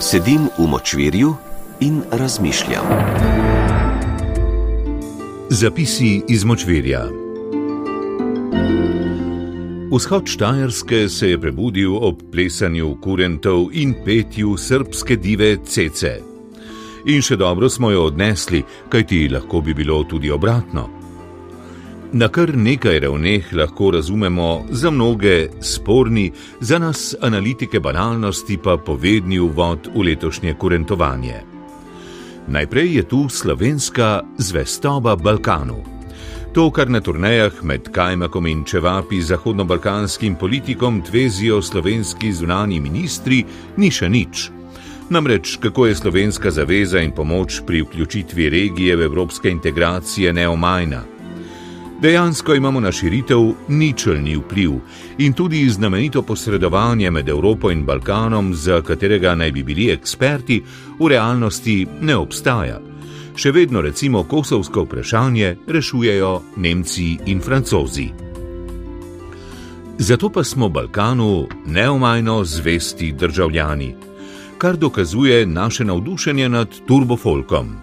Sedim v močvirju in razmišljam. Zapisi iz močvirja. Vzhod Štajerske se je prebudil ob plesanju kurentov in petju srpske dive Cece. In še dobro smo jo odnesli, kajti lahko bi bilo tudi obratno. Na kar nekaj ravneh lahko razumemo za mnoge sporni, za nas analitike banalnosti pa povedni uvod v letošnje kurentovanje. Najprej je tu slovenska zvestoba Balkanu. To, kar na turnejah med Kajmakom in Čevapi zahodno-balkanskim politikom tvezijo slovenski zunani ministri, ni še nič. Namreč, kako je slovenska zaveza in pomoč pri vključitvi regije v evropske integracije neomajna. Dejansko imamo na širitev ničelni vpliv in tudi znamenito posredovanje med Evropo in Balkanom, za katerega naj bi bili eksperti, v realnosti ne obstaja. Še vedno recimo kosovsko vprašanje rešujejo Nemci in Francozi. Zato pa smo Balkanu neomajno zvesti državljani, kar dokazuje naše navdušenje nad turbofolkom.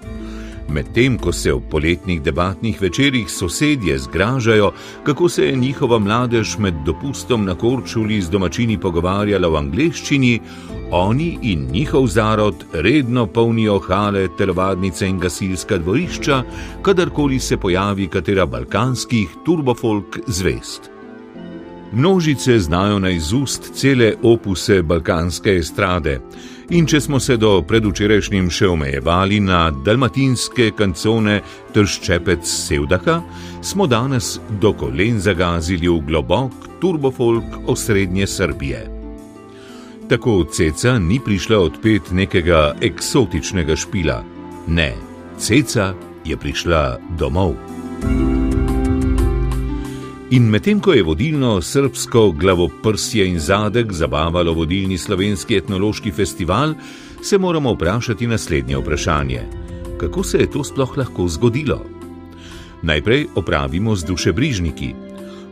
Medtem ko se v poletnih debatnih večerjih sosedje zgražajo, kako se je njihova mladež med dopustom na Korčuli z domačini pogovarjala v angleščini, oni in njihov zarod redno polnijo hale, telovadnice in gasilska dvorišča, kadarkoli se pojavi katera balkanskih turbofolk zvest. Množice znajo na izust cele opuse balkanske estrade. In če smo se do predvčerajšnjim še omejevali na dalmatinske kancone Trščepec Sevdaha, smo danes do kolen zagazili v globok turbofolk osrednje Srbije. Tako Ceca ni prišla odpet nekega eksotičnega špila. Ne, Ceca je prišla domov. In medtem ko je vodilno srpsko glavoprsje in zadek zabavalo vodilni slovenski etnološki festival, se moramo vprašati naslednje vprašanje: kako se je to sploh lahko zgodilo? Najprej opravimo z dušebrižniki.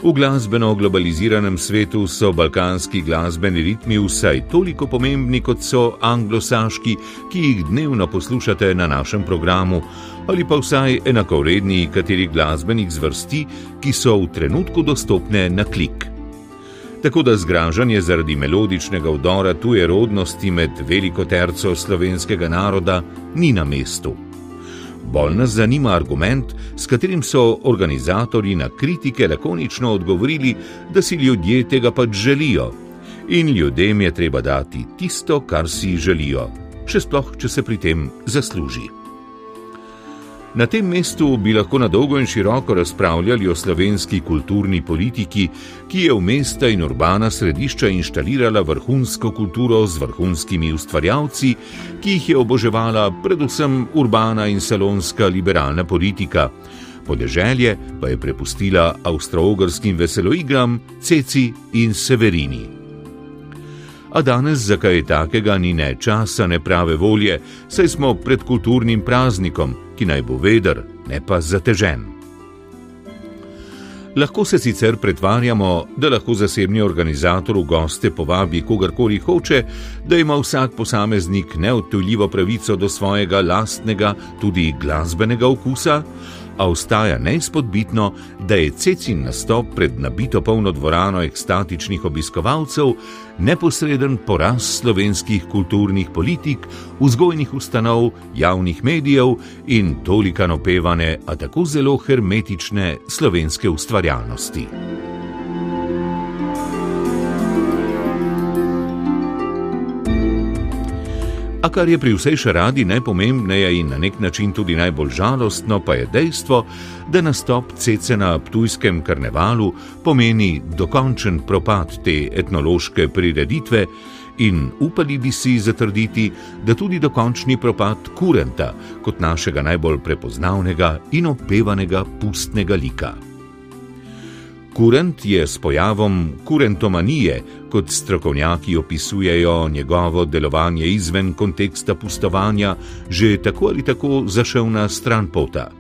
V glasbeno globaliziranem svetu so balkanski glasbeni ritmi vsaj toliko pomembni kot so anglosaški, ki jih dnevno poslušate na našem programu, ali pa vsaj enakovredni kateri glasbenih zvrsti, ki so v trenutku dostopne na klik. Tako da zgražanje zaradi melodičnega vdora tuje rodnosti med veliko terco slovenskega naroda ni na mestu. Bolj nas zanima argument, s katerim so organizatorji na kritike lakonično odgovorili, da si ljudje tega pač želijo. In ljudem je treba dati tisto, kar si želijo, še sploh, če se pri tem zasluži. Na tem mestu bi lahko na dolgo in široko razpravljali o slovenski kulturni politiki, ki je v mesta in urbana središča inštalirala vrhunsko kulturo z vrhunskimi ustvarjalci, ki jih je oboževala predvsem urbana in salonska liberalna politika. Podeželje pa je prepustila avstro-ogrskim veseloigram, ceci in severini. A danes za kaj takega ni ne časa, ne prave volje, saj smo pred kulturnim praznikom, ki naj bo veder, ne pa zatežen. Lahko se sicer pretvarjamo, da lahko zasebni organizator v goste povabi kogarkoli hoče, da ima vsak posameznik neodtujljivo pravico do svojega lastnega, tudi glasbenega okusa, a ostaja neizpodbitno, da je cecin nastop pred nabito polno dvorano ekstatičnih obiskovalcev neposreden poraz slovenskih kulturnih politik, vzgojnih ustanov, javnih medijev in tolika opevane, a tako zelo hermetične slovenske ustvarjalnosti. A kar je pri vsej šaradi najpomembnejše in na nek način tudi najbolj žalostno, pa je dejstvo, da nastop cece na Ptujskem karnevalu pomeni dokončen propad te etnološke prireditve in upali bi si zatrditi, da tudi dokončni propad kurenta kot našega najbolj prepoznavnega in opevanega pustnega lika. Kurent je s pojavom kurentomanije, kot strokovnjaki opisujejo njegovo delovanje izven konteksta pustovanja, že tako ali tako zašel na stran pota.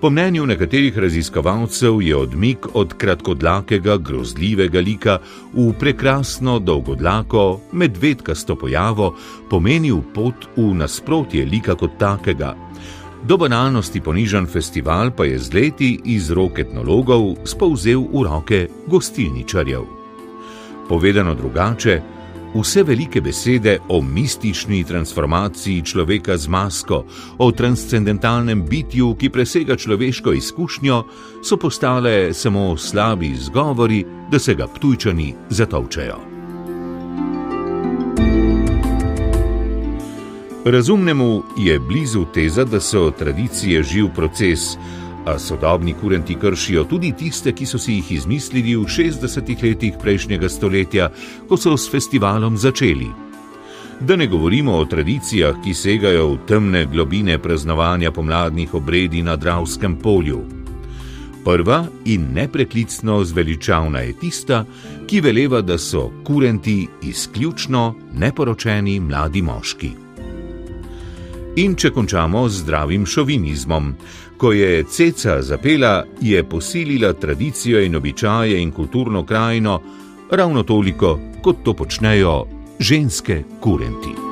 Po mnenju nekaterih raziskovalcev je odmik od kratkodlakega, grozljivega lika v prekrasno dolgodlako, medvedkasto pojavo pomenil pot v nasprotje lika kot takega. Do banalnosti ponižen festival pa je z leti iz rok etnologov spolzel v roke gostilničarjev. Povedano drugače, Vse velike besede o mistični transformaciji človeka z masko, o transcendentalnem bitju, ki presega človeško izkušnjo, so postale samo slabi izgovori, da se ga ptujčani zatovčajo. Razumnemu je blizu teza, da so tradicije živ proces, A sodobni kurenti kršijo tudi tiste, ki so si jih izmislili v 60-ih letih prejšnjega stoletja, ko so s festivalom začeli. Da ne govorimo o tradicijah, ki segajo v temne globine praznovanja pomladnih obredi na Dravskem polju. Prva in nepreklicno zveličavna je tista, ki veleva, da so kurenti izključno neporočeni mladi moški. In če končamo z zdravim šovinizmom. Ko je ceca zapela, je posilila tradicijo in običaje in kulturno krajino ravno toliko, kot to počnejo ženske kurenti.